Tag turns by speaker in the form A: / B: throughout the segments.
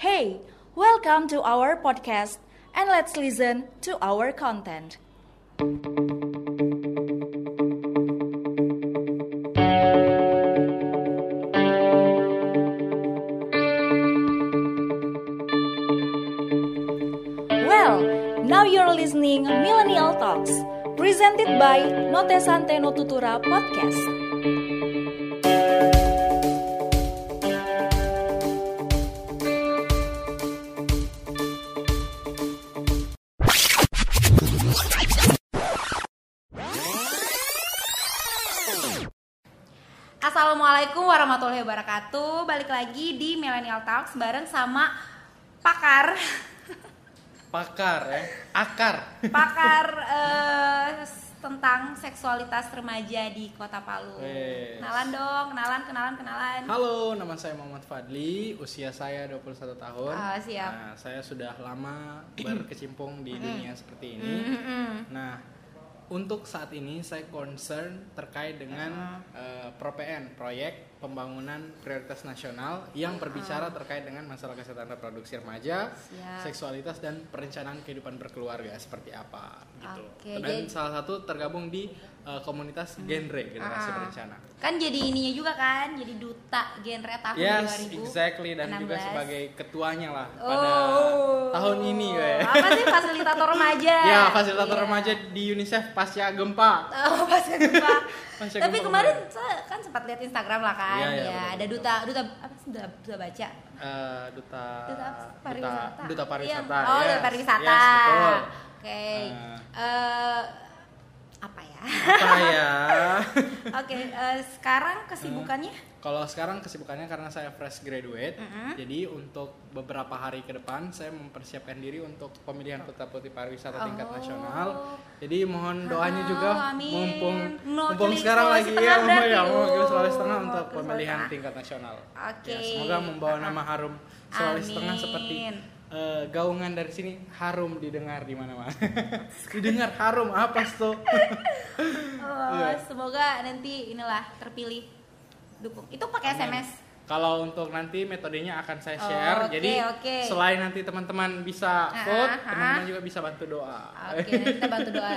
A: Hey, welcome to our podcast and let's listen to our content. Well, now you're listening Millennial Talks, presented by Notesante Notutura Podcast.
B: Wabarakatuh. Balik lagi di Millennial Talks bareng sama pakar
C: pakar ya akar
B: pakar eh, tentang seksualitas remaja di Kota Palu.
C: Wes.
B: Kenalan dong, kenalan, kenalan, kenalan.
C: halo nama saya Muhammad Fadli usia saya 21 tahun
B: Ah, siap.
C: nah, saya sudah lama berkecimpung di dunia seperti ini nah untuk saat ini saya concern terkait dengan eh, ProPN proyek pembangunan prioritas nasional yang berbicara terkait dengan masalah kesehatan reproduksi remaja,
B: Siap.
C: seksualitas dan perencanaan kehidupan berkeluarga seperti apa gitu.
B: Oke,
C: dan
B: jadi-
C: salah satu tergabung di eh, komunitas genre generasi
B: Ah.
C: berencana.
B: Kan jadi ininya juga kan, jadi duta genre tahun
C: Yes,
B: 2016.
C: exactly dan juga sebagai ketuanya lah pada
B: Oh.
C: tahun ini, we.
B: Apa sih fasilitator remaja?
C: Ya, fasilitator
B: Iya.
C: remaja di UNICEF pasca gempa.
B: Oh, pas gempa.
C: Pasca
B: Tapi
C: gempa
B: kemarin
C: kemarin.
B: saya kan sempat lihat Instagram lah kan.
C: Iya, iya,
B: ya,
C: betul,
B: ada
C: betul.
B: duta duta apa sih duta, duta baca.
C: Eh, duta
B: Duta apa? pariwisata.
C: duta pariwisata.
B: Iya. Oh, duta
C: yes.
B: pariwisata.
C: Yes, betul.
B: Oke.
C: Ah.
B: Eh, apa ya?
C: Apa ya?
B: Oke, eh, sekarang kesibukannya?
C: Kalau sekarang kesibukannya karena saya fresh graduate,
B: Mm-mm.
C: jadi untuk beberapa hari ke depan saya mempersiapkan diri untuk pemilihan putra putri pariwisata tingkat
B: Oh.
C: nasional. Jadi mohon doanya
B: Oh,
C: juga
B: amin.
C: mumpung mumpung sekarang lagi ya,
B: berarti.
C: ya
B: Oh,
C: Sulawesi Tengah untuk pemilihan tingkat nasional.
B: Oke.
C: Ya, semoga membawa
B: Ah, ah.
C: nama harum Sulawesi Tengah seperti eh, gaungan dari sini harum didengar di mana-mana. didengar harum apa tuh?
B: Oh,
C: Iya.
B: semoga nanti inilah terpilih dukung. Itu pakai. SMS.
C: Kalau untuk nanti metodenya akan saya
B: Oh,
C: share.
B: oke,
C: Jadi
B: oke.
C: selain nanti teman-teman bisa
B: Ah,
C: vote,
B: ah,
C: teman-teman
B: ah.
C: juga bisa bantu doa.
B: Oke, nanti kita bantu doa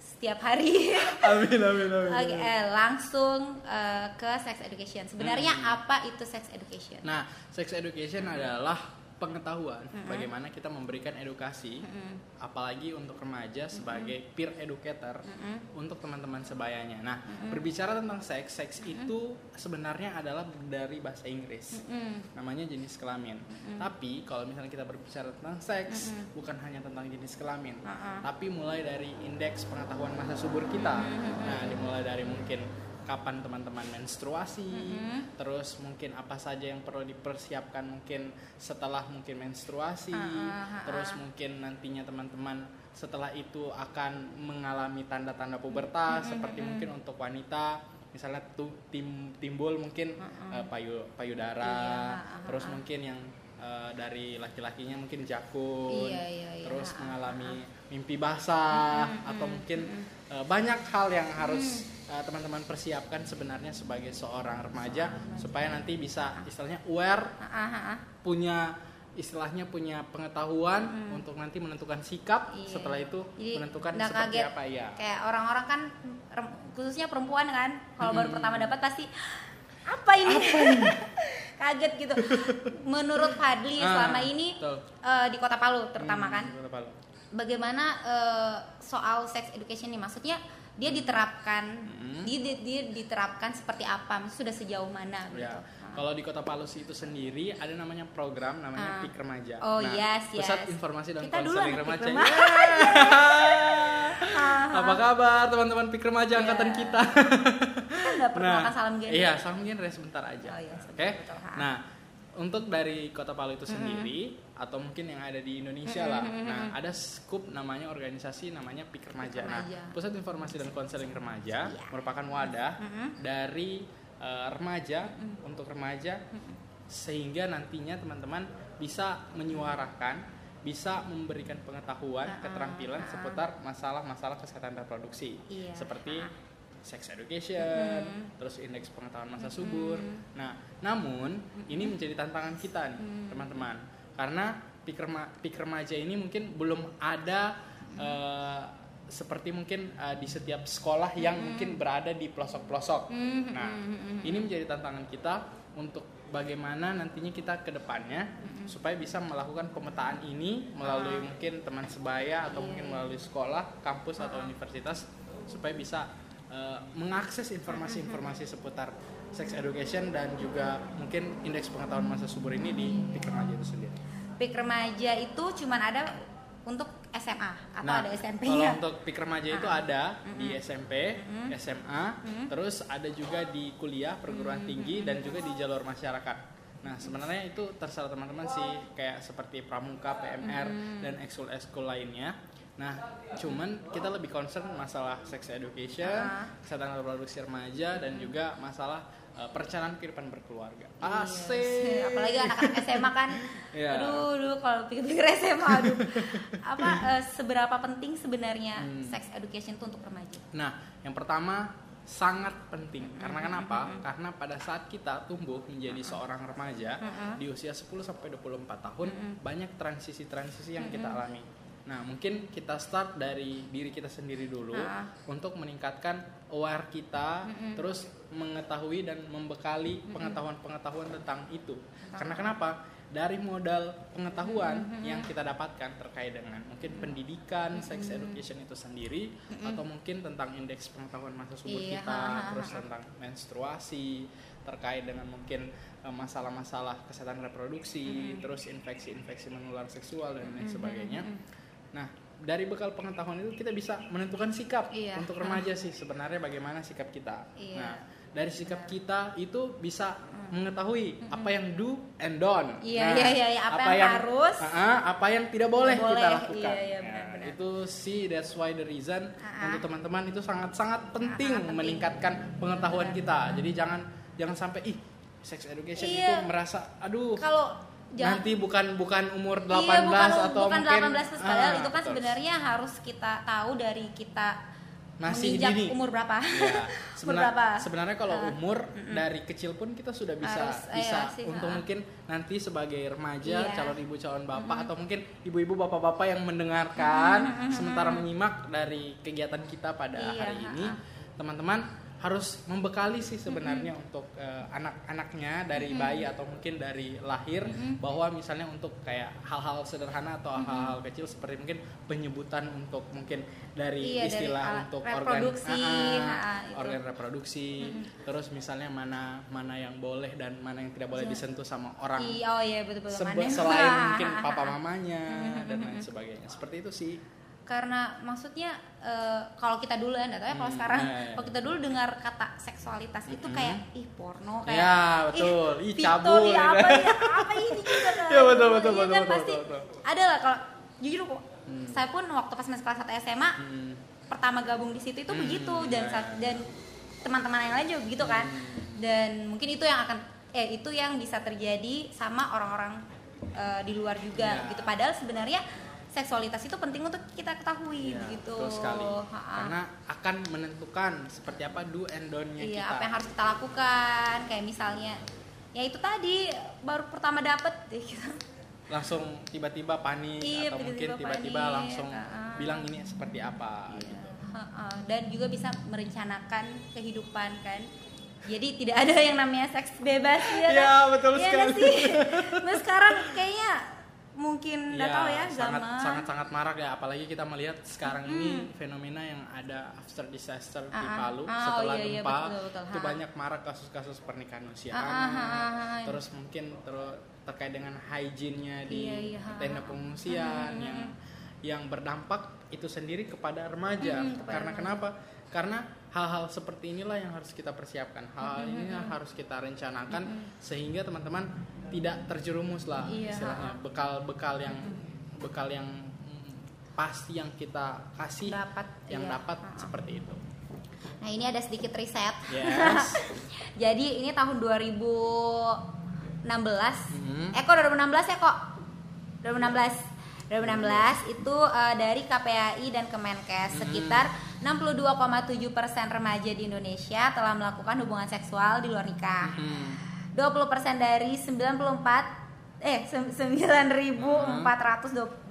B: setiap hari.
C: amin amin amin.
B: Oke, eh, langsung eh, ke sex education. Sebenarnya
C: Hmm.
B: apa itu sex education?
C: Nah, sex education adalah pengetahuan bagaimana kita memberikan edukasi,
B: Mm-mm.
C: apalagi untuk remaja sebagai peer educator
B: Mm-mm.
C: untuk teman-teman sebayanya. Nah, berbicara tentang seks, seks itu sebenarnya adalah dari bahasa Inggris.
B: Mm-mm.
C: namanya jenis kelamin. Tapi kalau misalnya kita berbicara tentang seks, bukan hanya tentang jenis kelamin,
B: Uh-uh.
C: tapi mulai dari indeks pengetahuan masa subur kita. Nah, dimulai dari mungkin kapan teman-teman menstruasi, terus mungkin apa saja yang perlu dipersiapkan mungkin setelah mungkin menstruasi,
B: Uh-uh,
C: terus mungkin nantinya teman-teman setelah itu akan mengalami tanda-tanda pubertas seperti mungkin untuk wanita misalnya tuh tim timbul mungkin eh, payu payudara
B: Iya, uh-uh.
C: terus mungkin yang eh, dari laki-lakinya mungkin jakun
B: Iya, iya, iya.
C: terus
B: Uh-uh,
C: mengalami mimpi basah atau mungkin eh, banyak hal yang harus eh, teman-teman persiapkan sebenarnya sebagai seorang remaja supaya nanti bisa istilahnya aware
B: Ah, ah, ah, ah.
C: punya istilahnya punya pengetahuan untuk nanti menentukan sikap
B: Iya.
C: setelah itu
B: Jadi,
C: menentukan seperti
B: kaget.
C: apa ya
B: Kayak orang-orang kan khususnya perempuan kan, kalau baru
C: Mm-mm.
B: pertama dapat pasti apa ini? kaget gitu. Menurut Fadli
C: Ah,
B: selama ini
C: betul.
B: eh, di Kota Palu terutama
C: Hmm,
B: kan,
C: Kota Palu.
B: bagaimana eh, soal sex education ini maksudnya dia diterapkan
C: Hmm.
B: dia, dia, dia diterapkan seperti apa sudah sejauh mana gitu
C: Ya, kalau di Kota Palu itu sendiri ada namanya program namanya
B: Ah.
C: PIK Remaja.
B: Oh,
C: Nah,
B: yes,
C: Pusat
B: yes.
C: Informasi dan
B: Kita
C: Konseling Remaja.
B: PIK
C: Yeay. Apa kabar teman-teman PIK Remaja angkatan
B: Iya.
C: kita?
B: kita nggak perkenalkan salam genre
C: Iya, salam genre sebentar aja.
B: Oh, iya,
C: Oke.
B: betul. Ha.
C: Nah, untuk dari Kota Palu itu sendiri atau mungkin yang ada di Indonesia lah. Nah, ada skup namanya organisasi namanya PIK Remaja. Nah. Pusat Informasi dan Konseling Remaja
B: Iya.
C: merupakan wadah
B: Mm-mm.
C: dari eh, remaja untuk remaja sehingga nantinya teman-teman bisa menyuarakan bisa memberikan pengetahuan,
B: Ah,
C: keterampilan
B: ah.
C: seputar masalah-masalah kesehatan reproduksi
B: Iya.
C: seperti sex education, terus indeks pengetahuan masa subur. Nah, namun ini menjadi tantangan kita nih, teman-teman. karena pik, rema, pik remaja ini mungkin belum ada eh, seperti mungkin eh, di setiap sekolah yang mungkin berada di pelosok-pelosok.
B: Hmm,
C: Nah, ini menjadi tantangan kita untuk bagaimana nantinya kita ke depannya supaya bisa melakukan pemetaan ini melalui mungkin teman sebaya atau mungkin melalui sekolah, kampus atau universitas supaya bisa eh, mengakses informasi-informasi seputar sex education dan juga mungkin indeks pengetahuan masa subur ini di di remaja itu sendiri.
B: Pik remaja itu cuman ada untuk SMA atau
C: Nah,
B: ada
C: Kalau
B: SMP-nya.
C: untuk pik remaja itu ada di SMP, SMA, terus ada juga di kuliah perguruan tinggi dan juga di jalur masyarakat. Nah, sebenarnya itu terserah teman-teman sih kayak seperti pramuka, PMR dan ekskul-ekskul lainnya. Nah, cuman kita lebih concern masalah sex education,
B: Ah.
C: kesehatan reproduksi remaja dan juga masalah eh, perencanaan kehidupan berkeluarga.
B: Iya,
C: Asik.
B: apalagi anak-anak SMA kan
C: Iya.
B: aduh aduh kalau pikir-pikir SMA aduh apa eh, seberapa penting sebenarnya
C: Hmm.
B: sex education itu untuk remaja
C: Nah, yang pertama sangat penting. Karena kenapa? Karena pada saat kita tumbuh menjadi seorang remaja di usia 10 sampai 24 tahun, banyak transisi-transisi yang kita alami. Nah, mungkin kita start dari diri kita sendiri dulu
B: Ah.
C: untuk meningkatkan aware kita, terus mengetahui dan membekali pengetahuan-pengetahuan tentang itu. Karena kenapa? Dari modal pengetahuan yang kita dapatkan terkait dengan mungkin pendidikan, sex education itu sendiri, atau mungkin tentang indeks pengetahuan masa subur
B: Iya,
C: kita,
B: ha, ha, ha,
C: terus tentang menstruasi, terkait dengan mungkin eh, masalah-masalah kesehatan reproduksi, terus infeksi-infeksi menular seksual dan lain sebagainya. Nah, dari bekal pengetahuan itu kita bisa menentukan sikap
B: Iya.
C: untuk remaja sih sebenarnya bagaimana sikap kita.
B: Iya.
C: Nah, dari sikap kita itu bisa mengetahui apa yang do and don't.
B: Iya,
C: Nah,
B: iya, iya, iya. Apa yang harus,
C: Ah, ah, apa yang tidak boleh,
B: boleh.
C: kita lakukan.
B: Iya, iya,
C: Nah, itu sih that's why the reason
B: ah.
C: untuk teman-teman itu sangat-sangat penting
B: ah, penting.
C: meningkatkan pengetahuan kita. Jadi jangan jangan sampai ih sex education
B: Iya.
C: itu merasa aduh
B: kalau jangan
C: nanti bukan bukan umur 18
B: iya, bukan,
C: atau
B: bukan
C: mungkin
B: 18 plus padahal
C: ah,
B: itu kan sebenarnya harus kita tahu dari kita
C: Masih dini.
B: umur berapa.
C: Ya,
B: umur berapa.
C: sebenarnya kalau
B: Ah.
C: umur dari kecil pun kita sudah bisa
B: Harus,
C: bisa.
B: iya sih,
C: untuk
B: ah.
C: mungkin nanti sebagai remaja,
B: Iya.
C: calon ibu, calon bapak atau mungkin ibu-ibu, bapak-bapak yang mendengarkan sementara menyimak dari kegiatan kita pada
B: Iya,
C: hari ini, teman-teman harus membekali sih sebenarnya untuk eh, anak-anaknya dari bayi atau mungkin dari lahir bahwa misalnya untuk kayak hal-hal sederhana atau hal-hal kecil seperti mungkin penyebutan untuk mungkin dari
B: Iya, dari
C: istilah
B: alat
C: untuk
B: reproduksi,
C: organ
B: ah, ah,
C: organ reproduksi. Terus misalnya mana mana yang boleh dan mana yang tidak boleh disentuh sama orang
B: iya oh iya betul betul
C: selain mungkin papa mamanya dan lain sebagainya. Seperti itu sih
B: karena maksudnya eh, kalau kita dulu ya tahu ya kalau
C: Hmm,
B: sekarang
C: iya, iya.
B: kalau kita dulu dengar kata seksualitas itu kayak ih porno kayak
C: Ya, betul. Ih,
B: Vito,
C: cabul,
B: iya,
C: ya
B: apa
C: kan?
B: ya apa ini gitu kan
C: Ya, betul, betul,
B: Iya
C: betul,
B: kan
C: betul,
B: pasti
C: betul,
B: ada lah kalau jujur kok saya pun waktu pas masih kelas 1 SMA
C: Hmm,
B: pertama gabung di situ itu
C: Hmm,
B: begitu dan
C: ya, ya.
B: dan teman-teman yang lain juga begitu kan dan mungkin itu yang akan eh itu yang bisa terjadi sama orang-orang eh, di luar juga
C: Ya.
B: gitu padahal sebenarnya seksualitas itu penting untuk kita ketahui
C: Iya,
B: gitu
C: betul sekali
B: Ha-ha.
C: karena akan menentukan seperti apa do and don't-nya
B: iya
C: kita
B: apa yang harus kita lakukan kayak misalnya ya itu tadi baru pertama dapet ya gitu
C: langsung tiba-tiba panik
B: Iya,
C: atau mungkin
B: tiba-tiba
C: tiba-tiba
B: panik,
C: langsung
B: ah.
C: bilang ini seperti apa
B: Iya.
C: gitu.
B: Ha-ha. dan juga bisa merencanakan kehidupan kan jadi tidak ada yang namanya seks bebas ya
C: Iya,
B: kan?
C: betul
B: Iya
C: sekali.
B: sih nah, sekarang kayaknya mungkin nggak
C: Iya,
B: tahu ya
C: sangat
B: zaman
C: sangat sangat marak ya apalagi kita melihat sekarang ini fenomena yang ada after disaster di
B: Ah, ah.
C: Palu
B: Ah, oh
C: setelah
B: iya, iya,
C: gempa
B: betul, betul.
C: itu
B: Ha.
C: banyak marak kasus-kasus pernikahan usia
B: Ah, ah,
C: anak
B: ah, ah, ah.
C: terus mungkin terus terkait dengan hygiene-nya di
B: Iya, iya,
C: tenda pengungsian yang yang berdampak itu sendiri kepada remaja
B: Mm, kepada
C: karena
B: remaja.
C: kenapa karena hal-hal seperti inilah yang harus kita persiapkan hal ini yang harus kita rencanakan sehingga teman-teman tidak terjerumus lah
B: Iya,
C: istilahnya
B: ha-ha.
C: bekal-bekal yang bekal yang pasti yang kita kasih
B: Dapat,
C: yang
B: iya.
C: dapat
B: Ha-ha.
C: seperti itu
B: nah ini ada sedikit riset
C: yes
B: jadi ini tahun 2016
C: Mhm.
B: eh kok 2016 ya kok 2016 2016 itu eh, dari KPAI dan Kemenkes sekitar 62,7% remaja di Indonesia telah melakukan hubungan seksual di luar nikah.
C: Hmm.
B: 20% dari 94 eh sem- 9.420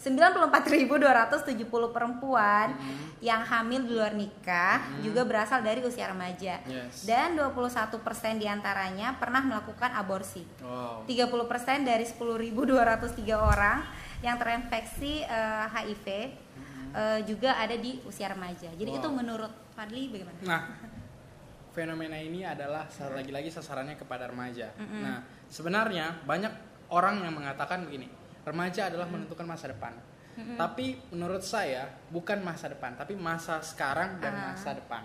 B: 94.270 perempuan yang hamil di luar nikah juga berasal dari usia remaja
C: Yes.
B: dan 21% di antaranya pernah melakukan aborsi.
C: Wow.
B: 30% dari 10.203 orang yang terinfeksi eh, HIV eh, juga ada di usia remaja. Jadi
C: Wow.
B: itu menurut Fadli bagaimana?
C: Nah, fenomena ini adalah lagi-lagi sasarannya kepada remaja. Nah, sebenarnya banyak orang yang mengatakan begini, remaja adalah menentukan masa depan. Tapi menurut saya bukan masa depan, tapi masa sekarang dan
B: Ah.
C: masa depan.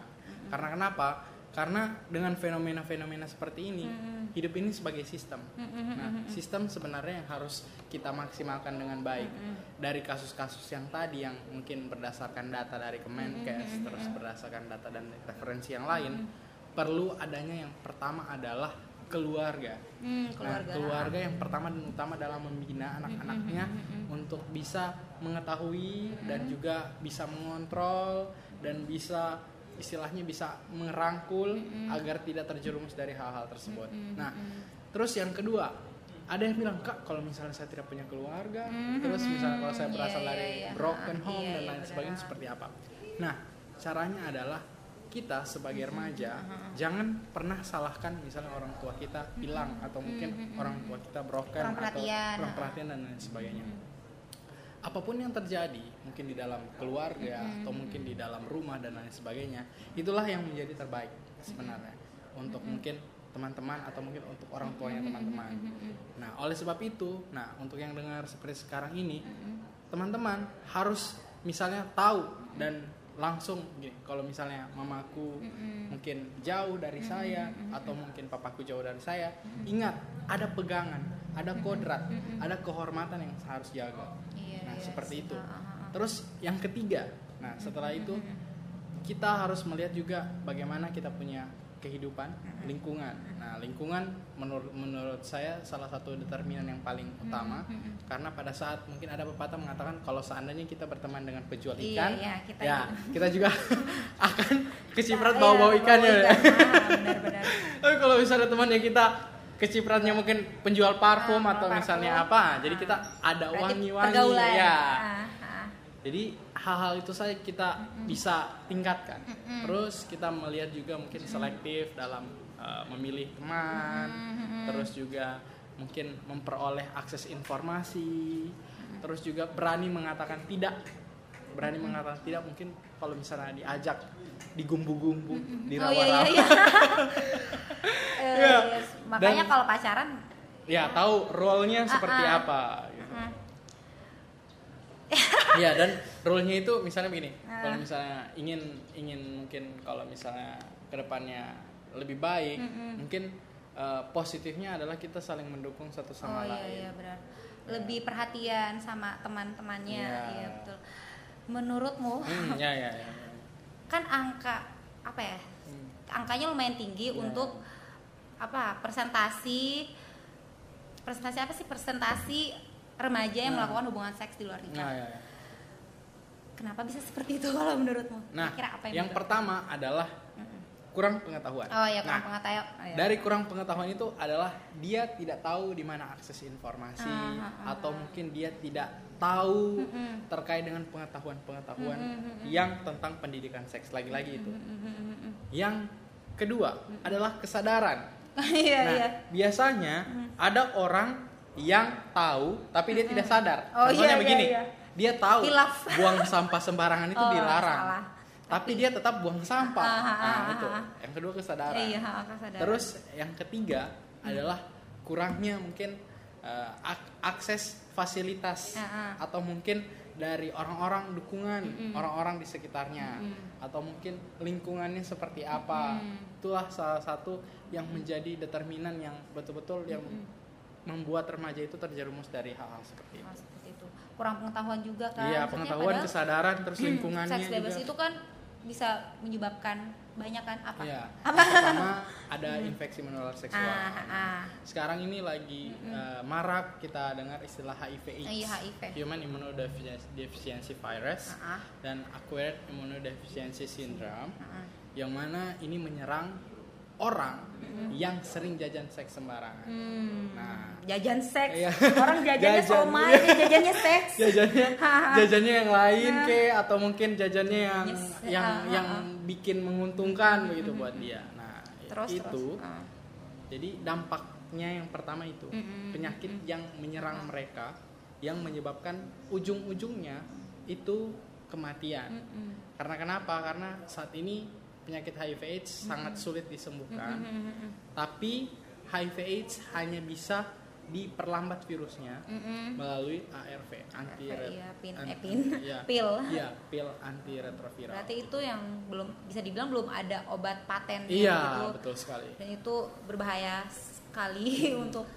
C: Karena kenapa? Karena dengan fenomena-fenomena seperti ini, hidup ini sebagai sistem. Nah, sistem sebenarnya yang harus kita maksimalkan dengan baik. Dari kasus-kasus yang tadi yang mungkin berdasarkan data dari Kemenkes, terus berdasarkan data dan referensi yang lain, perlu adanya yang pertama adalah keluarga.
B: Hmm,
C: Nah,
B: keluarga.
C: keluarga yang pertama dan utama dalam membina anak-anaknya untuk bisa mengetahui dan juga bisa mengontrol dan bisa istilahnya bisa merangkul agar tidak terjerumus dari hal-hal tersebut. Nah, terus yang kedua, ada yang bilang kak kalau misalnya saya tidak punya keluarga, terus misalnya kalau saya
B: Iya,
C: berasal
B: iya,
C: dari
B: iya.
C: broken
B: Ah,
C: home
B: iya,
C: dan
B: iya,
C: lain
B: benar.
C: sebagainya seperti apa? Nah, caranya adalah kita sebagai remaja jangan pernah salahkan misalnya orang tua kita hilang atau mungkin orang tua kita broken
B: Kurang
C: atau
B: perhatian.
C: kurang perhatian dan lain sebagainya. Apa pun yang terjadi, mungkin di dalam keluarga atau mungkin di dalam rumah dan lain sebagainya, itulah yang menjadi terbaik sebenarnya untuk mungkin teman-teman atau mungkin untuk orang tuanya teman-teman. Nah, oleh sebab itu, nah untuk yang dengar seperti sekarang ini, teman-teman harus misalnya tahu dan langsung gini kalau misalnya mamaku mungkin jauh dari saya atau mungkin papaku jauh dari saya ingat ada pegangan ada kodrat ada kehormatan yang harus jaga.
B: Iya,
C: nah
B: iya
C: seperti itu.
B: Ah, ah, ah.
C: terus yang ketiga nah setelah itu kita harus melihat juga bagaimana kita punya kehidupan lingkungan nah lingkungan menurut menurut saya salah satu determinan yang paling utama karena pada saat mungkin ada pepatah mengatakan kalau seandainya kita berteman dengan penjual
B: Iya,
C: ikan
B: iya, kita
C: ya
B: juga.
C: kita juga akan keciprat
B: Iya,
C: bau-bau ikannya
B: bau ikan. Ah, benar-benar.
C: tapi kalau misalnya temannya kita kecipratnya mungkin penjual parfum
B: Ah,
C: atau
B: parfum.
C: misalnya apa jadi kita ada wangi-wangi ya
B: ah.
C: Jadi hal-hal itu saja kita bisa tingkatkan. Terus kita melihat juga mungkin selektif dalam uh, memilih teman. Terus juga mungkin memperoleh akses informasi. Terus juga berani mengatakan tidak. Berani mengatakan tidak mungkin kalau misalnya diajak digumbu-gumbu,
B: Oh iya iya
C: dirawat-rawat.
B: iya.
C: Iya.
B: yes. Makanya
C: Dan-
B: kalau pacaran
C: Ya, tahu role-nya seperti
B: ah.
C: apa Iya dan rule-nya itu misalnya begini,
B: Ah.
C: kalau misalnya ingin ingin mungkin kalau misalnya ke depannya lebih baik, mungkin eh, positifnya adalah kita saling mendukung satu
B: oh
C: sama
B: iya
C: lain.
B: iya benar. Lebih perhatian sama teman-temannya,
C: Iya.
B: iya betul. Menurutmu
C: Hmm, ya ya ya. ya.
B: kan angka apa ya?
C: Hmm.
B: Angkanya lumayan tinggi
C: Iya.
B: untuk apa? Presentasi presentasi apa sih? Presentasi remaja yang
C: Nah.
B: melakukan hubungan seks di luar
C: Nah,
B: nikah.
C: ya, ya.
B: Kenapa bisa seperti itu kalau menurutmu?
C: Nah,
B: Kira apa
C: yang
B: yang,
C: pertama adalah kurang pengetahuan.
B: Oh ya kurang
C: Nah,
B: pengetahuan. Oh, iya.
C: Dari kurang pengetahuan itu adalah dia tidak tahu di mana akses informasi
B: Ah, ah, ah,
C: atau mungkin dia tidak tahu terkait dengan pengetahuan-pengetahuan yang tentang pendidikan seks lagi-lagi itu. Yang kedua adalah kesadaran.
B: Iya
C: nah,
B: iya.
C: biasanya ada orang yang tahu tapi dia tidak sadar.
B: Oh,
C: Contohnya
B: iya, iya,
C: begini,
B: iya.
C: dia tahu
B: Hilaf.
C: buang sampah sembarangan itu
B: Oh,
C: dilarang.
B: salah.
C: Tapi dia tetap buang sampah.
B: Ah, ah,
C: nah,
B: ah,
C: itu.
B: ah.
C: Yang kedua kesadaran.
B: Iya, iya, kesadaran.
C: Terus yang ketiga adalah kurangnya mungkin eh, ak- akses fasilitas
B: Ah, ah.
C: atau mungkin dari orang-orang dukungan, orang-orang di sekitarnya atau mungkin lingkungannya seperti apa. Itulah salah satu yang menjadi determinan yang betul-betul yang membuat remaja itu terjerumus dari hal-hal seperti itu.
B: Seperti itu. Kurang pengetahuan juga kan.
C: Iya, pengetahuan, kesadaran, terus lingkungannya
B: seks bebas
C: juga.
B: itu kan bisa menyebabkan banyak kan apa?
C: Iya. Yang pertama ada infeksi menular seksual.
B: Ah, ah.
C: Sekarang ini lagi eh, marak kita dengar istilah HIV/AIDS.
B: Iya, HIV.
C: Human Immunodeficiency Virus
B: Ah, ah.
C: dan Acquired Immunodeficiency Syndrome
B: Ah, ah.
C: yang mana ini menyerang orang yang sering jajan seks sembarangan.
B: Hmm.
C: Nah,
B: jajan seks
C: Iya.
B: orang jajannya
C: Jajan,
B: somai
C: iya.
B: dia jajannya seks
C: jajannya jajannya yang lain
B: Nah.
C: ke atau mungkin jajannya yang
B: Yes,
C: yang
B: ah,
C: yang bikin menguntungkan begitu buat dia. Nah,
B: terus
C: itu
B: terus Ah.
C: jadi dampaknya yang pertama itu
B: Mm-mm,
C: penyakit yang menyerang mereka yang menyebabkan ujung-ujungnya itu kematian. Karena kenapa? Karena saat ini penyakit HIV AIDS sangat sulit disembuhkan.
B: Mm-mm.
C: Tapi HIV AIDS hanya bisa diperlambat virusnya
B: Mm-mm.
C: melalui ARV anti
B: Iya, pin,
C: an-
B: eh, pin,
C: iya.
B: pil.
C: Iya, pil antiretroviral.
B: Berarti itu yang belum bisa dibilang belum ada obat paten
C: Iya,
B: gitu.
C: betul sekali.
B: Dan itu berbahaya sekali untuk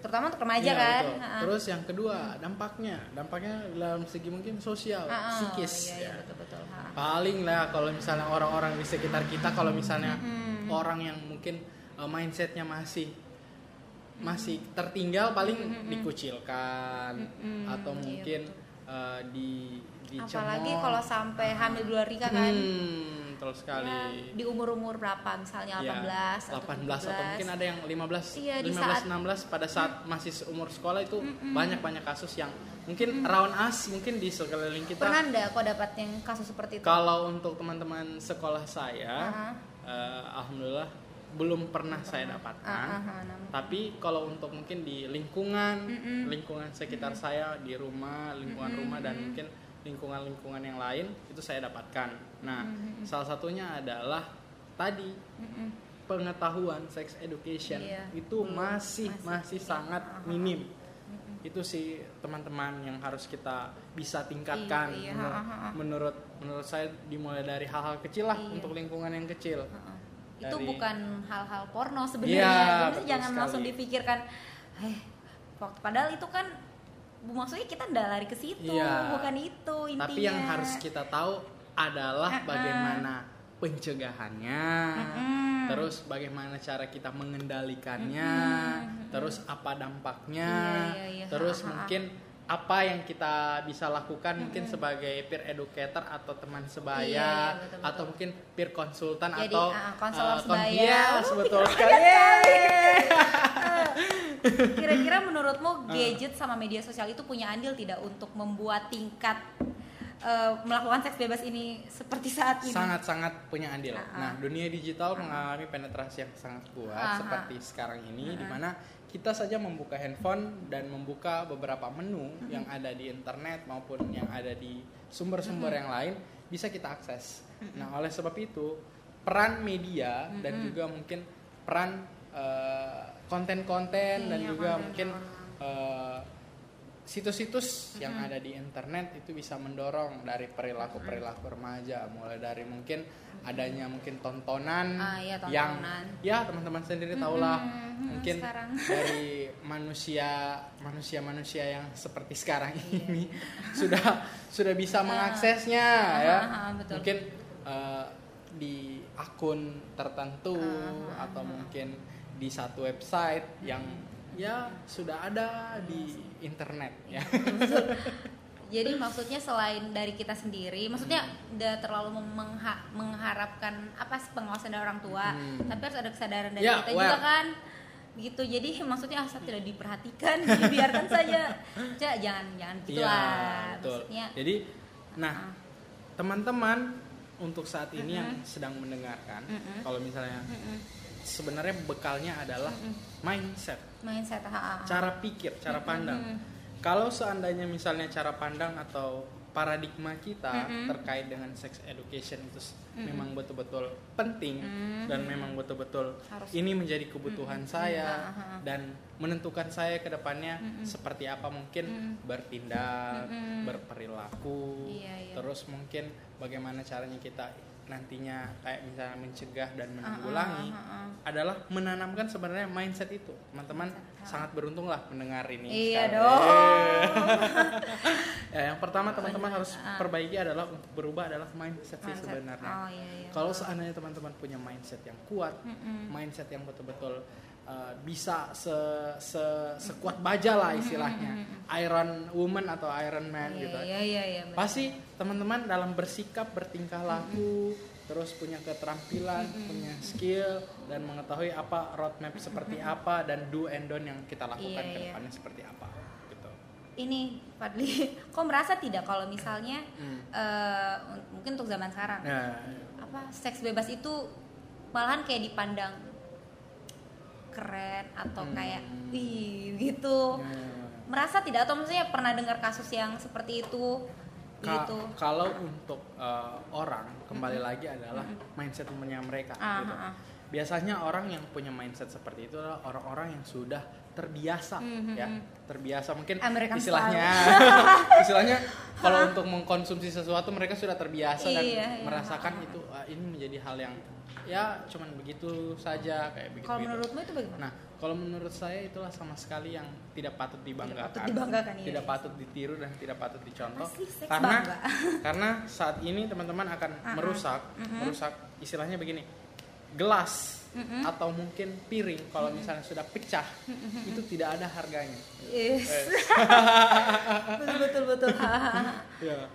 B: terutama untuk remaja
C: Iya,
B: kan.
C: betul.
B: Ha-ha.
C: Terus yang kedua, dampaknya, dampaknya dalam segi mungkin sosial,
B: ah,
C: psikis.
B: Iya, iya,
C: ya.
B: betul betul.
C: Paling lah kalau misalnya orang-orang di sekitar kita kalau misalnya
B: Mm-mm.
C: orang yang mungkin uh, mindsetnya masih masih tertinggal paling dikucilkan
B: Mm-mm,
C: atau
B: iya,
C: mungkin uh, di dicemooh.
B: Apalagi kalau sampai hamil di luar nikah kan.
C: Hmm, betul sekali.
B: Ya, di umur-umur berapa misalnya 18
C: Ya,
B: atau
C: 18 atau
B: 17.
C: mungkin ada yang 15
B: Iya, di
C: 15
B: saat-
C: 16 pada saat masih umur sekolah itu banyak-banyak kasus yang mungkin round us mungkin di sekeliling kita
B: Pernah enggak kok dapat yang kasus seperti itu?
C: kalau untuk teman-teman sekolah saya
B: Aha.
C: eh, alhamdulillah belum pernah saya dapatkan
B: ah, nam-
C: tapi kalau untuk mungkin di lingkungan
B: Mm-mm.
C: lingkungan sekitar saya di rumah lingkungan rumah dan mungkin lingkungan-lingkungan yang lain itu saya dapatkan nah salah satunya adalah tadi
B: Mm-mm.
C: pengetahuan sex education
B: Iya,
C: itu
B: belum,
C: masih
B: masih,
C: masih
B: iya.
C: sangat
B: Ah, ah,
C: minim itu sih teman-teman yang harus kita bisa tingkatkan
B: Iya, iya,
C: menur-
B: ah, ah, ah.
C: menurut menurut saya dimulai dari hal-hal kecil lah
B: Iya.
C: untuk lingkungan yang kecil
B: Heeh. Itu
C: Dari-
B: bukan hal-hal porno sebenarnya.
C: Iya,
B: Jadi
C: betul
B: jangan
C: sekali.
B: langsung dipikirkan, eh, waktu padahal itu kan maksudnya kita ndak lari ke situ,
C: Iya.
B: bukan itu intinya.
C: tapi yang harus kita tahu adalah
B: Ah, ah.
C: bagaimana pencegahannya
B: Mm-mm.
C: terus bagaimana cara kita mengendalikannya terus apa dampaknya
B: Iya, iya, iya.
C: terus mungkin apa yang kita bisa lakukan mungkin sebagai peer educator atau teman sebaya
B: Iya, iya, betul, betul.
C: atau mungkin peer konsultan
B: Jadi,
C: atau
B: ah, konselor
C: eh,
B: sebaya.
C: kon- iya,
B: Uh,
C: betul sekali
B: Kira-kira
C: Ah.
B: menurutmu gadget sama media sosial itu punya andil tidak untuk membuat tingkat eh, melakukan seks bebas ini seperti saat ini?
C: sangat-sangat punya andil.
B: Ah, ah.
C: Nah, dunia digital mengalami penetrasi yang sangat kuat
B: Ah, ah.
C: seperti sekarang ini di mana kita saja membuka handphone dan membuka beberapa menu yang ada di internet maupun yang ada di sumber-sumber yang lain bisa kita akses. Nah, oleh sebab itu peran media dan juga mungkin peran eh, konten-konten dan
B: Iya,
C: juga mungkin. Situs-situs yang ada di internet itu bisa mendorong dari perilaku-perilaku remaja mulai dari mungkin adanya mungkin tontonan,
B: Ah, iya,
C: yang
B: tontonan.
C: ya teman-teman sendiri tahulah
B: Mm-mm,
C: mungkin
B: sekarang.
C: dari manusia manusia-manusia yang seperti sekarang
B: Iya.
C: ini sudah sudah bisa mengaksesnya
B: Ah,
C: ya
B: ah, ah, betul.
C: mungkin eh, di akun tertentu
B: Ah,
C: atau mungkin di satu website yang ya sudah ada di internet ya
B: Jadi maksudnya selain dari kita sendiri, maksudnya udah terlalu mengha- mengharapkan apa sih pengawasan dari orang tua,
C: Hmm.
B: tapi harus ada kesadaran dari
C: Ya,
B: kita
C: well.
B: juga kan. Gitu. Jadi maksudnya asal tidak diperhatikan, dibiarkan saja. Ja, jangan jangan gitu
C: Iya,
B: lah.
C: betul.
B: Maksudnya
C: Jadi, nah,
B: Ah.
C: teman-teman untuk saat ini yang sedang mendengarkan,
B: Mm-mm.
C: kalau misalnya
B: mm-mm,
C: sebenarnya bekalnya adalah mindset,
B: mindset ha, ha,
C: cara pikir, cara pandang. Kalau seandainya misalnya cara pandang atau paradigma kita
B: Mm-mm.
C: terkait dengan sex education itu s- memang betul-betul penting dan memang betul-betul ini menjadi kebutuhan saya
B: Ah, ah, ah.
C: dan menentukan saya ke depannya seperti apa mungkin bertindak, berperilaku,
B: Iya, iya.
C: terus mungkin bagaimana caranya kita nantinya kayak misalnya mencegah dan
B: Ah,
C: menanggulangi
B: ah, ah, ah.
C: adalah menanamkan sebenarnya mindset itu. Teman-teman sangat beruntung lah mendengar ini.
B: Iya
C: sekarang.
B: dong.
C: ya, yang pertama teman-teman harus perbaiki adalah untuk berubah adalah mindset, sih
B: Mindset.
C: sebenarnya.
B: Oh, iya, iya.
C: Kalau seandainya teman-teman punya mindset yang kuat, mindset yang betul-betul uh, bisa se, se- sekuat baja lah istilahnya, Iron Woman atau Iron Man
B: Iya,
C: gitu.
B: iya, iya, iya, betul.
C: Pasti teman-teman dalam bersikap, bertingkah laku, terus punya keterampilan, punya skill dan mengetahui apa roadmap seperti apa dan do and don't yang kita lakukan
B: Iya,
C: ke
B: iya.
C: depannya seperti apa gitu.
B: Ini Fadli, kok merasa tidak kalau misalnya
C: Hmm.
B: un- mungkin untuk zaman sekarang
C: Nah,
B: apa seks bebas itu malahan kayak dipandang keren atau
C: Hmm.
B: kayak wih gitu.
C: ya.
B: Merasa tidak atau maksudnya pernah dengar kasus yang seperti itu
C: Ka-
B: gitu.
C: kalau untuk uh, orang kembali lagi adalah mindsetnya mereka
B: Ah,
C: gitu.
B: ah, ah.
C: biasanya orang yang punya mindset seperti itu adalah orang-orang yang sudah terbiasa
B: Mhm,
C: ya
B: mhm.
C: terbiasa mungkin
B: American
C: istilahnya istilahnya kalau untuk mengkonsumsi sesuatu mereka sudah terbiasa dan
B: Iya, iya.
C: merasakan itu ah, ini menjadi hal yang ya cuman begitu saja kayak begitu
B: Kalau menurutmu itu bagaimana?
C: Nah, kalau menurut saya itulah sama sekali yang tidak patut dibanggakan.
B: patut dibanggakan, iya,
C: Tidak
B: iya.
C: patut ditiru dan tidak patut dicontoh.
B: Seks
C: karena
B: bangga.
C: karena saat ini teman-teman akan
B: Ah, ah.
C: merusak, merusak istilahnya begini. Gelas atau mungkin piring kalau misalnya sudah pecah itu tidak ada harganya.
B: Yes.
C: Eh,
B: betul betul betul.
C: ya.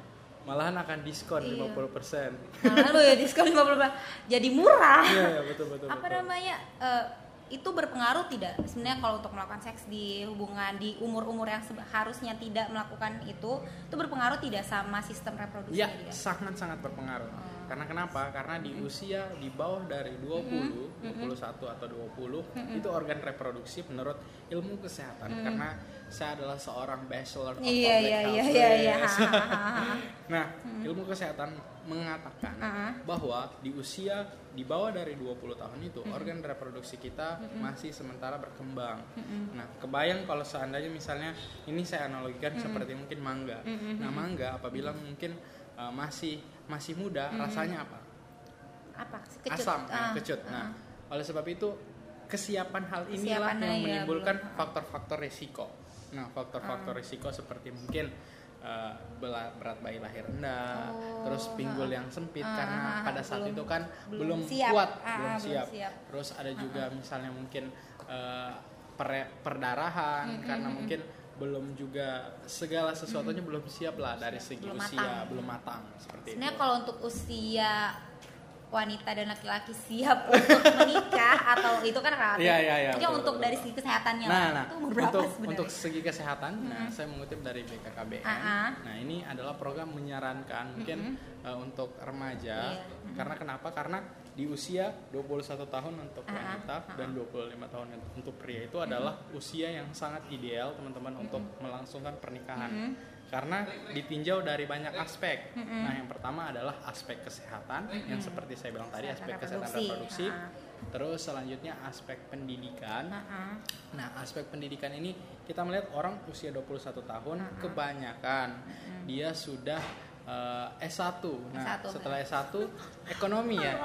C: Malahan akan diskon
B: Iya.
C: 50%.
B: Nah, lu ya diskon 50 jadi murah.
C: Iya, iya, betul betul.
B: apa
C: betul.
B: namanya eh, itu berpengaruh tidak sebenarnya kalau untuk melakukan seks di hubungan di umur-umur yang harusnya tidak melakukan itu itu berpengaruh tidak sama sistem reproduksi
C: Ya,
B: dia?
C: sangat-sangat berpengaruh.
B: Oh.
C: Karena kenapa? Karena di usia di bawah dari 20, 21 atau 20 itu organ reproduksi menurut ilmu kesehatan. Karena saya adalah seorang bachelor of
B: Iya
C: public
B: iya
C: health.
B: iya iya iya.
C: Nah, ilmu kesehatan mengatakan
B: Ah.
C: bahwa di usia di bawah dari 20 tahun itu organ reproduksi kita masih sementara berkembang. Nah, kebayang kalau seandainya misalnya ini saya analogikan seperti mungkin mangga. Nah, mangga apabila mungkin uh, masih masih muda rasanya apa?
B: Apa? Kecut.
C: Asam, ya,
B: Ah,
C: kecut.
B: ah.
C: Nah, oleh sebab itu kesiapan hal inilah yang
B: ya,
C: menimbulkan
B: belum.
C: faktor-faktor risiko. Nah, faktor-faktor
B: Ah.
C: risiko seperti mungkin uh, berat bayi lahir rendah,
B: Oh,
C: terus pinggul yang sempit
B: Ah,
C: karena
B: ah, ah,
C: pada saat
B: belum-
C: itu kan
B: belum siap.
C: kuat,
B: Ah,
C: belum,
B: ah, belum
C: siap.
B: siap.
C: Terus ada juga misalnya mungkin uh, pere- perdarahan karena mungkin belum juga segala sesuatunya belum siap lah dari segi
B: Belum
C: usia
B: matang.
C: belum matang seperti
B: Sebenarnya
C: itu.
B: kalau untuk usia wanita dan laki-laki siap untuk menikah atau itu kan relatif.
C: Iya, iya, iya, betul,
B: untuk
C: betul,
B: dari segi kesehatannya
C: Nah,
B: lah.
C: nah
B: itu berapa
C: untuk
B: sebenarnya?
C: untuk segi kesehatan, nah saya mengutip dari BKKBN.
B: Ah, ah.
C: Nah ini adalah program menyarankan mungkin uh, untuk remaja.
B: Iya.
C: Karena kenapa? Karena di usia 21 tahun untuk
B: Ah, ah,
C: wanita dan 25 tahun untuk pria itu adalah usia yang sangat ideal teman-teman untuk melangsungkan pernikahan. Karena ditinjau dari banyak aspek. Nah yang pertama adalah aspek kesehatan, yang seperti saya bilang tadi aspek kesehatan
B: reproduksi.
C: reproduksi.
B: Ah.
C: Terus selanjutnya aspek pendidikan.
B: Ah, ah.
C: Nah, aspek pendidikan ini kita melihat orang usia 21 tahun kebanyakan dia sudah eh, S1. Nah,
B: S1,
C: setelah S1 ekonomi ya.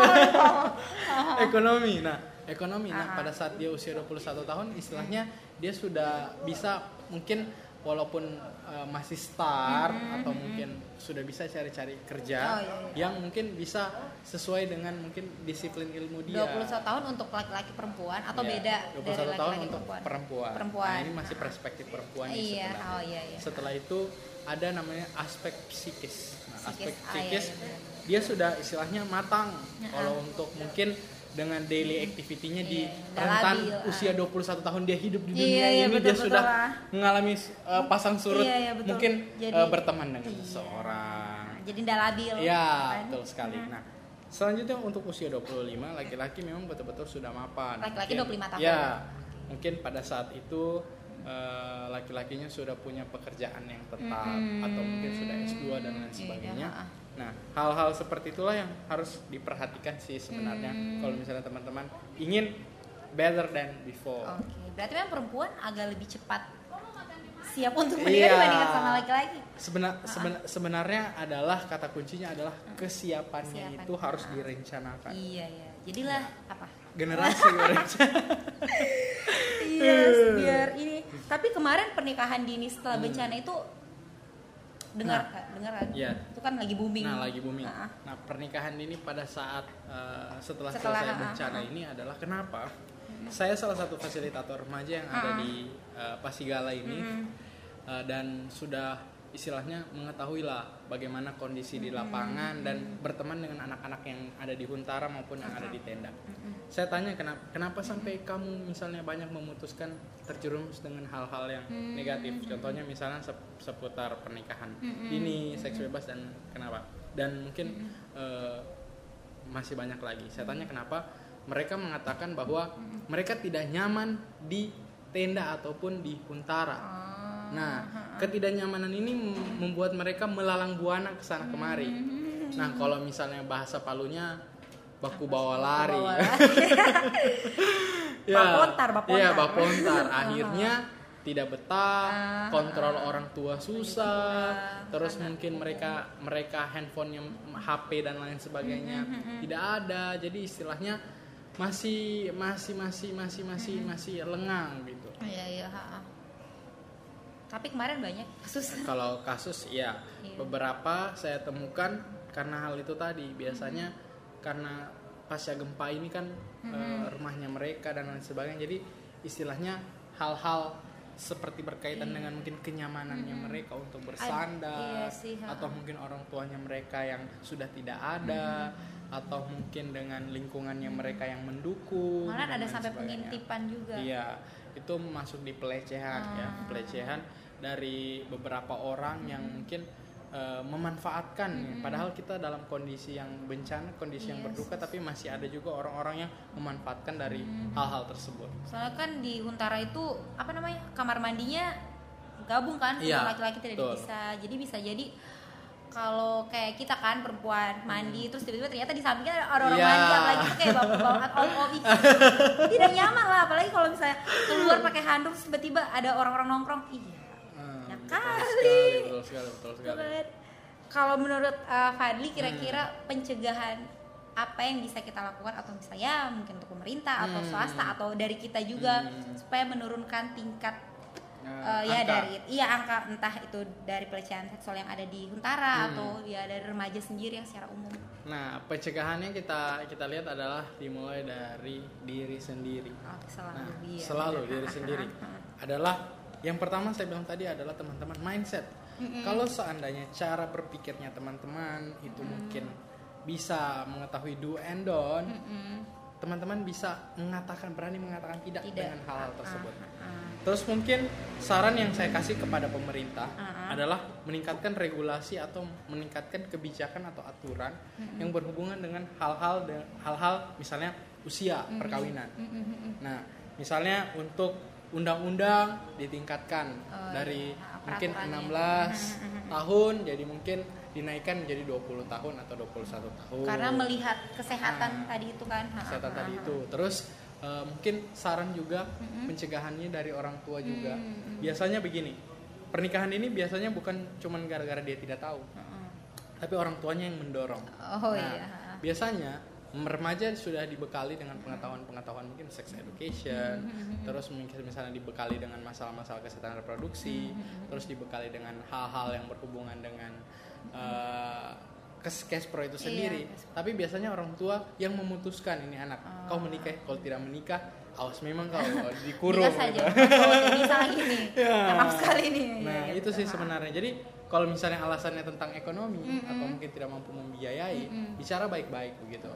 C: ekonomi. Nah, ekonomi. Nah, pada saat dia usia 21 tahun istilahnya dia sudah bisa mungkin walaupun eh, masih start atau mungkin sudah bisa cari-cari kerja
B: Oh, iya,
C: yang mungkin bisa sesuai dengan mungkin disiplin ilmu dia.
B: 21 tahun untuk laki-laki perempuan atau
C: Iya,
B: beda
C: 21
B: dari
C: tahun
B: laki-laki
C: untuk
B: perempuan?
C: perempuan.
B: Perempuan.
C: Nah, ini masih perspektif perempuan
B: Iya,
C: sebenarnya.
B: oh iya iya.
C: Setelah itu ada namanya aspek psikis. Nah, aspek
B: Psikis, ah, iya,
C: psikis
B: iya,
C: dia sudah istilahnya matang.
B: Ya,
C: Kalau untuk mungkin dengan daily activity-nya di
B: Iya, udah
C: rentan
B: labil, ah.
C: usia 21 tahun dia hidup di
B: Iya,
C: dunia
B: iya,
C: ini
B: betul,
C: dia
B: betul,
C: sudah
B: ah.
C: mengalami uh, pasang surut
B: Iya, iya, betul.
C: mungkin
B: Jadi-
C: uh, berteman dengan
B: Iya.
C: seseorang.
B: Jadi ndak labil.
C: Ya,
B: kan?
C: betul sekali. Nah, selanjutnya untuk usia 25 laki-laki memang betul-betul sudah mapan.
B: Laki-laki
C: Mungkin-
B: 25 tahun.
C: Ya, mungkin pada saat itu eh, laki-lakinya sudah punya pekerjaan yang tetap
B: Mm-mm.
C: atau mungkin sudah S2 dan lain
B: Iya,
C: sebagainya.
B: iya.
C: Nah, hal-hal seperti itulah yang harus diperhatikan sih sebenarnya
B: Hmm.
C: kalau misalnya teman-teman ingin better than before.
B: Oke, berarti memang perempuan agak lebih cepat siap untuk
C: Iya.
B: menikah dibandingkan sama laki-laki.
C: Sebenar, seben- sebenarnya adalah kata kuncinya adalah
B: Kesiapan.
C: kesiapannya itu harus
B: Ah.
C: direncanakan.
B: Iya, iya. Jadilah apa?
C: Generasi berencana.
B: Iya, biar ini. Tapi kemarin pernikahan dini setelah bencana itu dengar.
C: Nah.
B: Kak? dengar kan? Itu kan lagi booming.
C: Nah, lagi booming.
B: Ah, ah.
C: Nah, pernikahan ini pada saat uh, setelah,
B: Setelah,
C: selesai
B: ah,
C: bencana
B: ah.
C: ini adalah kenapa? Saya salah satu fasilitator remaja yang ada
B: Ah.
C: di uh, Pasigala ini
B: Mm.
C: uh, dan sudah istilahnya mengetahui lah bagaimana kondisi di lapangan dan berteman dengan anak-anak yang ada di Huntara maupun yang ada di tenda. Saya tanya kenapa kenapa sampai kamu misalnya banyak memutuskan terjerumus dengan hal-hal yang negatif. Contohnya misalnya sep- seputar pernikahan. Ini, seks bebas dan kenapa? Dan mungkin eh, masih banyak lagi. Saya tanya kenapa mereka mengatakan bahwa mereka tidak nyaman di tenda ataupun di Huntara. Nah, ketidaknyamanan ini mem- membuat mereka melalang buana ke sana kemari. Nah, kalau misalnya bahasa Palunya baku bawa lari.
B: Bapontar, bapontar.
C: Iya, bapontar. Akhirnya tidak betah, kontrol orang tua susah, terus mungkin mereka mereka handphonenya, HP dan lain sebagainya tidak ada. Jadi istilahnya masih masih masih masih masih masih lengang gitu.
B: Iya iya. Tapi kemarin banyak kasus.
C: Kalau kasus ya
B: Iya.
C: beberapa saya temukan karena hal itu tadi biasanya karena pasca gempa ini kan eh, rumahnya mereka dan lain sebagainya jadi istilahnya hal-hal seperti berkaitan dengan mungkin kenyamanannya mereka untuk bersandar
B: iya sih, ha.
C: atau mungkin orang tuanya mereka yang sudah tidak ada atau mungkin dengan lingkungannya mereka yang mendukung
B: Malah ada sampai
C: sebagainya.
B: pengintipan juga.
C: Iya, itu masuk di pelecehan ya,
B: Ah.
C: pelecehan dari beberapa orang yang mungkin eh, memanfaatkan ya. Padahal kita dalam kondisi yang bencana, kondisi yang
B: Yes.
C: berduka, tapi masih ada juga orang-orang yang memanfaatkan dari
B: Mm.
C: hal-hal tersebut.
B: Soalnya kan di Huntara itu apa namanya kamar mandinya gabung kan
C: Iya,
B: laki-laki tidak
C: betul.
B: bisa. Jadi bisa jadi kalau kayak kita kan perempuan mandi terus tiba-tiba ternyata di sampingnya ada orang
C: Hmm. Iya.
B: mandi apalagi itu kayak bapak-bapak all all tidak nyaman lah apalagi kalau misalnya keluar pakai handuk tiba-tiba ada orang-orang nongkrong iya
C: Hmm, betul
B: kali.
C: sekali, betul sekali, betul sekali.
B: kan. kalau menurut uh, Fadli kira-kira
C: Hmm.
B: pencegahan apa yang bisa kita lakukan atau misalnya mungkin untuk pemerintah atau
C: Hmm.
B: swasta atau dari kita juga
C: Hmm.
B: supaya menurunkan tingkat uh, ya
C: angka.
B: dari iya angka entah itu dari pelecehan seksual yang ada di Huntara
C: Hmm.
B: atau ya dari remaja sendiri yang secara umum
C: Nah, pencegahannya kita kita lihat adalah dimulai dari diri sendiri.
B: oh, selalu
C: Nah,
B: iya.
C: selalu diri sendiri adalah yang pertama saya bilang tadi adalah teman-teman mindset. Kalau seandainya cara berpikirnya teman-teman itu mungkin bisa mengetahui do and don't,
B: Mm-mm.
C: teman-teman bisa mengatakan berani mengatakan tidak,
B: Tidak.
C: dengan hal-hal tersebut.
B: Ah, ah.
C: Terus mungkin saran yang saya kasih kepada pemerintah
B: Ah, ah.
C: adalah meningkatkan regulasi atau meningkatkan kebijakan atau aturan yang berhubungan dengan hal-hal hal-hal misalnya usia perkawinan.
B: Mm-mm.
C: Nah, misalnya untuk undang-undang ditingkatkan
B: Oh,
C: dari
B: iya.
C: mungkin
B: Peraturannya.
C: 16 tahun jadi mungkin dinaikkan menjadi 20 tahun atau 21 tahun.
B: karena melihat kesehatan
C: Ah.
B: tadi itu kan Ha,
C: kesehatan
B: ha,
C: tadi itu. Terus eh, mungkin saran juga pencegahannya dari orang tua juga. Biasanya begini, pernikahan ini biasanya bukan cuman gara-gara dia tidak tahu,
B: Heeh.
C: tapi orang tuanya yang mendorong.
B: oh
C: Nah,
B: iya
C: Biasanya remaja sudah dibekali dengan pengetahuan-pengetahuan mungkin sex education, terus mungkin misalnya dibekali dengan masalah-masalah kesehatan reproduksi, terus dibekali dengan hal-hal yang berhubungan dengan kes cash pro itu
B: Iya,
C: sendiri.
B: cash
C: Tapi biasanya orang tua yang memutuskan ini anak, kau
B: Oh.
C: menikah, kalau tidak menikah, awas memang kau dikurung.
B: Nikah saja bisa lagi nih
C: Ya.
B: Maaf sekali nih
C: Nah,
B: Ya,
C: itu sih sebenarnya. Jadi kalau misalnya alasannya tentang ekonomi atau mungkin tidak mampu membiayai, bicara baik-baik begitu.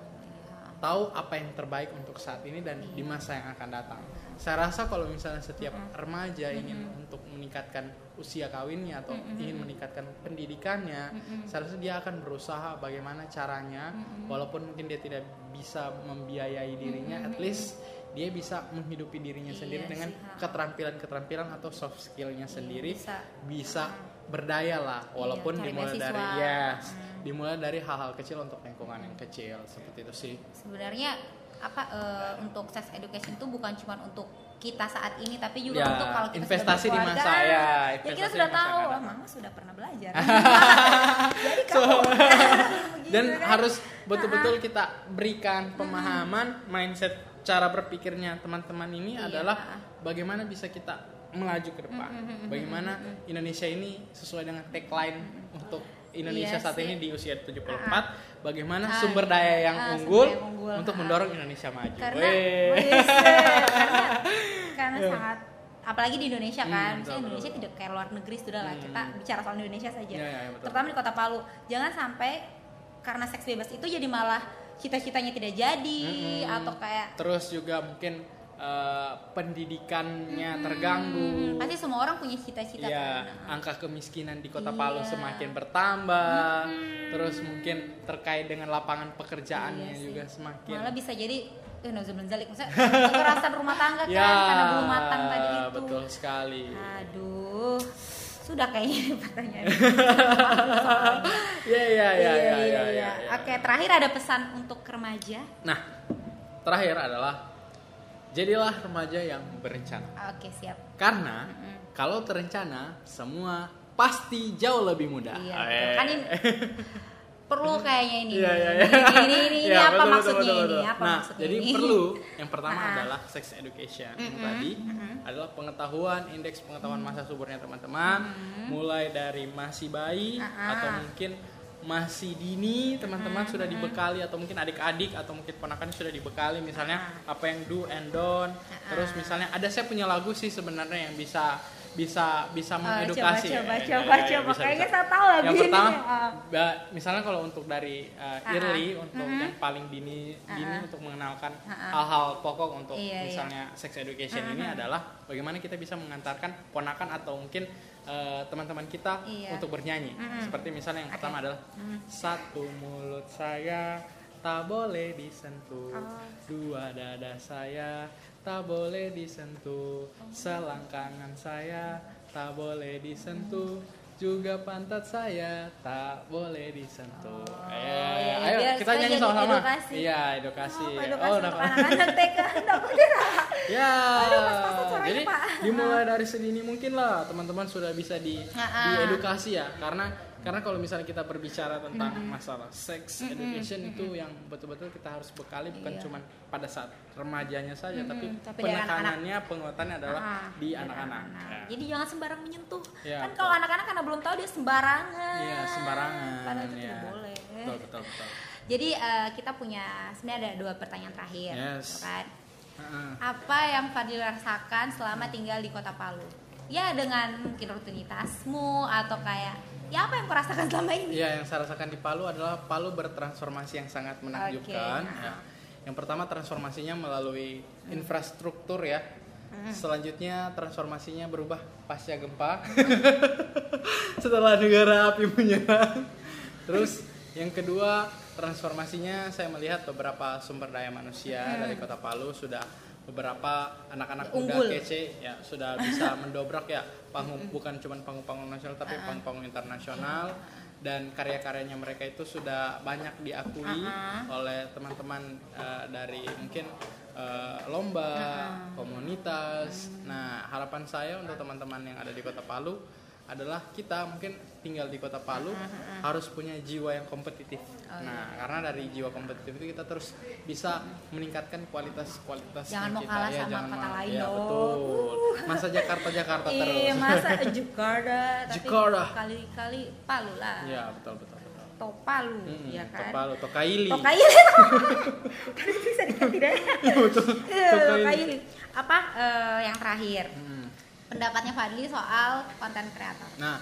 C: Tahu apa yang terbaik untuk saat ini dan di masa yang akan datang. Saya rasa kalau misalnya setiap remaja ingin untuk meningkatkan usia kawinnya atau ingin meningkatkan pendidikannya, saya rasa dia akan berusaha bagaimana caranya, walaupun mungkin dia tidak bisa membiayai dirinya, at least dia bisa menghidupi dirinya
B: Iya
C: sendiri dengan keterampilan-keterampilan atau soft skillnya sendiri
B: bisa.
C: bisa berdaya lah walaupun
B: cari
C: dimulai
B: beasiswa.
C: dari yes
B: Hmm.
C: dimulai dari hal-hal kecil untuk lingkungan yang kecil seperti itu sih
B: sebenarnya apa eh, untuk sex education itu bukan cuma untuk kita saat ini tapi juga
C: Ya,
B: untuk kalau kita
C: investasi
B: sudah
C: di masa, ya,
B: ya kita sudah tahu oh, mama sudah pernah belajar jadi kamu
C: dan
B: kan?
C: harus betul-betul kita berikan pemahaman mindset cara berpikirnya teman-teman ini
B: Iya.
C: adalah bagaimana bisa kita melaju ke depan bagaimana Indonesia ini sesuai dengan tagline untuk Indonesia
B: Iya
C: saat
B: sih.
C: ini di usia 74 bagaimana
B: Ah,
C: sumber
B: iya.
C: daya yang
B: Ah,
C: unggul
B: daya unggul.
C: untuk
B: Ah.
C: mendorong Indonesia maju
B: karena karena karena
C: Iya.
B: sangat apalagi di Indonesia
C: Hmm,
B: kan
C: betul,
B: misalnya
C: betul,
B: Indonesia
C: betul.
B: tidak kayak luar negeri sudah lah
C: Hmm.
B: kita bicara soal Indonesia saja
C: Iya, iya, betul.
B: terutama di kota Palu jangan sampai karena seks bebas itu jadi malah cita-citanya tidak jadi
C: Mm-mm.
B: atau kayak
C: terus juga mungkin eh, pendidikannya terganggu.
B: Hmm, pasti semua orang punya cita-cita
C: ya
B: kan?
C: angka kemiskinan di kota
B: Iya.
C: Palu semakin bertambah. Terus mungkin terkait dengan lapangan pekerjaannya
B: Iya
C: juga semakin
B: malah bisa jadi eh zalik maksudnya kekerasan rumah tangga kan
C: ya
B: karena belum matang tadi itu.
C: betul sekali.
B: Aduh sudah kayaknya pertanyaan
C: ya ya ya ya ya, ya, ya.
B: oke terakhir ada pesan untuk remaja?
C: Nah terakhir adalah jadilah remaja yang berencana.
B: Oke siap.
C: Karena kalau terencana semua pasti jauh lebih mudah.
B: Iya,
C: Eh.
B: kan ini perlu kayaknya ini.
C: Iya, iya, iya.
B: Ini, ini, ini, ini
C: Iya,
B: apa
C: betul,
B: maksudnya
C: betul, betul,
B: ini? Apa
C: nah,
B: maksudnya
C: jadi
B: ini?
C: perlu yang pertama
B: Ah.
C: adalah sex education. Yang tadi adalah pengetahuan, indeks pengetahuan masa suburnya teman-teman, mulai dari masih bayi
B: Ah,
C: atau mungkin masih dini teman-teman sudah dibekali atau mungkin adik-adik atau mungkin ponakan sudah dibekali misalnya
B: Ah.
C: apa yang do and don't terus misalnya ada saya punya lagu sih sebenarnya yang bisa bisa bisa
B: Oh,
C: mengedukasi
B: coba, coba,
C: ya,
B: coba,
C: ya, ya,
B: coba.
C: bisa,
B: Kayaknya
C: bisa.
B: saya tahu lagu
C: yang
B: ini.
C: pertama
B: Ah.
C: Ba- misalnya kalau untuk dari uh,
B: Ah,
C: early
B: ah.
C: untuk
B: Mhm.
C: yang paling dini dini
B: Ah, ah.
C: untuk mengenalkan
B: Ah, ah.
C: hal-hal pokok untuk
B: Iya, iya.
C: misalnya sex education
B: Ah,
C: ini
B: ah.
C: adalah bagaimana kita bisa mengantarkan ponakan atau mungkin uh, teman-teman kita
B: Iya.
C: untuk bernyanyi
B: Mhm.
C: seperti misalnya yang
B: Oke.
C: pertama adalah
B: Mhm.
C: satu mulut saya tak boleh disentuh
B: Oh.
C: dua dada saya tak boleh disentuh selangkangan saya tak boleh disentuh juga pantat saya tak boleh disentuh.
B: Oh,
C: Eh,
B: iya,
C: ayo
B: biar
C: kita nyanyi sama-sama. Iya, edukasi.
B: Oh, edukasi
C: Oh,
B: untuk anak-anak TK.
C: Ya.
B: Aduh,
C: Jadi
B: Pak.
C: dimulai dari sedini mungkin lah teman-teman sudah bisa di
B: Ah, ah.
C: diedukasi ya karena karena kalau misalnya kita berbicara tentang masalah sex education itu yang betul-betul kita harus bekali bukan
B: Iya.
C: cuma pada saat remajanya saja tapi,
B: tapi dari
C: penekanannya penguatannya adalah
B: Ah,
C: di anak-anak. Ya.
B: Jadi jangan sembarang menyentuh.
C: Iya,
B: kan
C: betul.
B: kalau anak-anak karena belum tahu dia sembarangan.
C: Iya, sembarangan.
B: Padahal itu
C: ya.
B: tidak boleh.
C: Betul, betul, betul.
B: Jadi eh, kita punya sebenarnya ada dua pertanyaan terakhir,
C: Yes.
B: gitu kan?
C: Heeh.
B: Apa yang Fadil rasakan selama tinggal di Kota Palu? Ya dengan mungkin rutinitasmu atau kayak ya apa yang kau rasakan selama ini?
C: Iya, yang saya rasakan di Palu adalah Palu bertransformasi yang sangat menakjubkan.
B: Oke,
C: ya. Yang pertama transformasinya melalui infrastruktur ya. Selanjutnya transformasinya berubah pasca gempa. Setelah negara api menyerang. Terus yang kedua transformasinya saya melihat beberapa sumber daya manusia dari Kota Palu sudah beberapa anak-anak muda
B: Unggul.
C: kece ya sudah bisa mendobrak ya panggung bukan cuma panggung-panggung nasional tapi panggung-panggung internasional dan karya-karyanya mereka itu sudah banyak diakui
B: Uh-uh.
C: oleh teman-teman eh, dari mungkin eh, lomba komunitas. Nah harapan saya untuk teman-teman yang ada di Kota Palu adalah kita mungkin tinggal di Kota Palu harus punya jiwa yang kompetitif. nah karena dari jiwa kompetitif itu kita terus bisa meningkatkan kualitas kualitas
B: Jangan mau
C: kita.
B: kalah
C: Ya,
B: sama
C: jangan
B: kota lain
C: ya,
B: dong.
C: betul. Masa Jakarta Jakarta terus.
B: Iya masa Jakarta, tapi
C: Jakarta.
B: kali-kali Palu lah.
C: Ya betul betul betul.
B: Topalu,
C: Mm-mm,
B: ya kan?
C: Topalu, Tokaili.
B: Tokaili. Kan itu bisa diganti deh. Iya, Tokaili. Apa eh, yang terakhir?
C: Hmm.
B: Pendapatnya Fadli soal konten kreator.
C: Nah,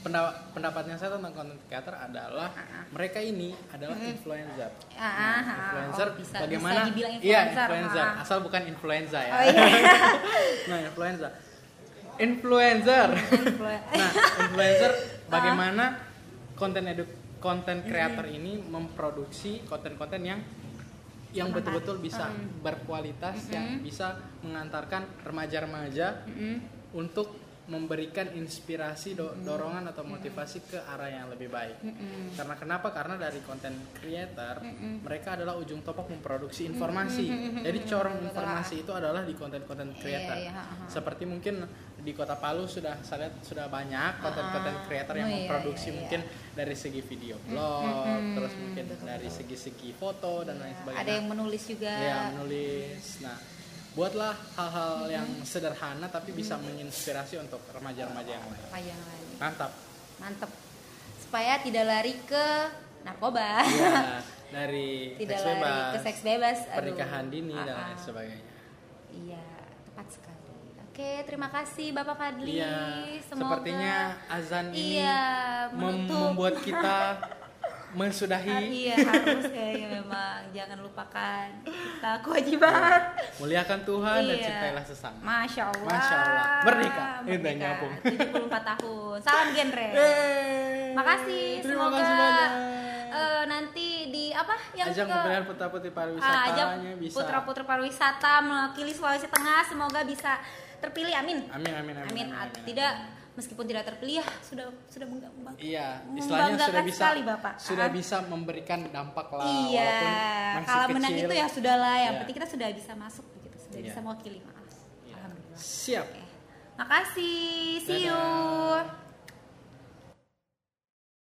C: pendapat pendapatnya saya tentang content creator adalah
B: Ah,
C: mereka ini adalah influencer.
B: Ah,
C: Nah,
B: ah,
C: influencer
B: oh, bisa-
C: bagaimana?
B: bisa dibilang
C: Iya,
B: influencer,
C: influencer.
B: ah.
C: Asal bukan influenza ya.
B: Oh iya.
C: nah, influencer. Influencer.
B: Influ-
C: nah, influencer
B: Ah.
C: bagaimana konten edu konten kreator ini memproduksi konten-konten yang yang betul-betul bisa berkualitas yang bisa mengantarkan remaja-remaja
B: Mm-mm.
C: untuk memberikan inspirasi do- dorongan atau motivasi ke arah yang lebih baik.
B: Mm-mm.
C: Karena kenapa? Karena dari konten creator mereka adalah ujung topak memproduksi informasi. Jadi corong informasi itu adalah di konten-konten creator.
B: iya, ha, ha.
C: Seperti mungkin di Kota Palu sudah saya lihat sudah banyak konten-konten creator yang
B: Oh, iya,
C: memproduksi
B: iya, iya.
C: mungkin dari segi video blog, terus mungkin dari segi-segi foto dan lain sebagainya.
B: Ada yang menulis juga.
C: Ya, menulis. Nah, buatlah hal-hal yang sederhana tapi bisa menginspirasi untuk remaja-remaja yang lain.
B: Apa yang lain?
C: Mantap.
B: Mantep. Supaya tidak lari ke narkoba.
C: Ya, dari
B: tidak
C: seks
B: lari
C: bebas,
B: ke seks bebas. Aduh.
C: pernikahan dini dan
B: Ah,
C: lain
B: ah.
C: sebagainya.
B: Iya, tepat sekali. Oke, terima kasih Bapak Fadli.
C: Iya,
B: Semoga
C: sepertinya azan ini
B: iya
C: mem-
B: menutup.
C: membuat kita mensudahi
B: iya harus kayaknya memang jangan lupakan kita kewajiban.
C: muliakan Tuhan dan
B: Iya.
C: cintailah sesama.
B: Masya Allah.
C: Masya Allah. Merdeka. Ini
B: Merdeka.
C: nyambung.
B: 74 tahun. Salam genre.
C: Yeay.
B: Makasih.
C: Terima
B: Semoga
C: kasih banyak.
B: eh, nanti di apa yang
C: Ajang
B: ke
C: pemilihan putra putri
B: Ah,
C: pariwisatanya
B: ajang
C: bisa.
B: putra-putra pariwisata mewakili Sulawesi Tengah semoga bisa terpilih amin.
C: Amin amin amin.
B: Amin. Ah, Tidak meskipun tidak terpilih ya sudah sudah bangga, bangga.
C: Iya, istilahnya
B: Membanggakan
C: sudah bisa
B: sekali, Bapak.
C: sudah
B: Ah.
C: bisa memberikan dampak lah
B: Iya,
C: walaupun masih
B: kalau menang
C: kecil.
B: itu ya sudahlah. Yang
C: Iya.
B: penting kita sudah bisa masuk begitu, sudah
C: Iya.
B: bisa mewakili. Maaf.
C: Iya.
B: Alhamdulillah.
C: Siap.
B: Oke. Makasih. See
C: Dadah.
B: you.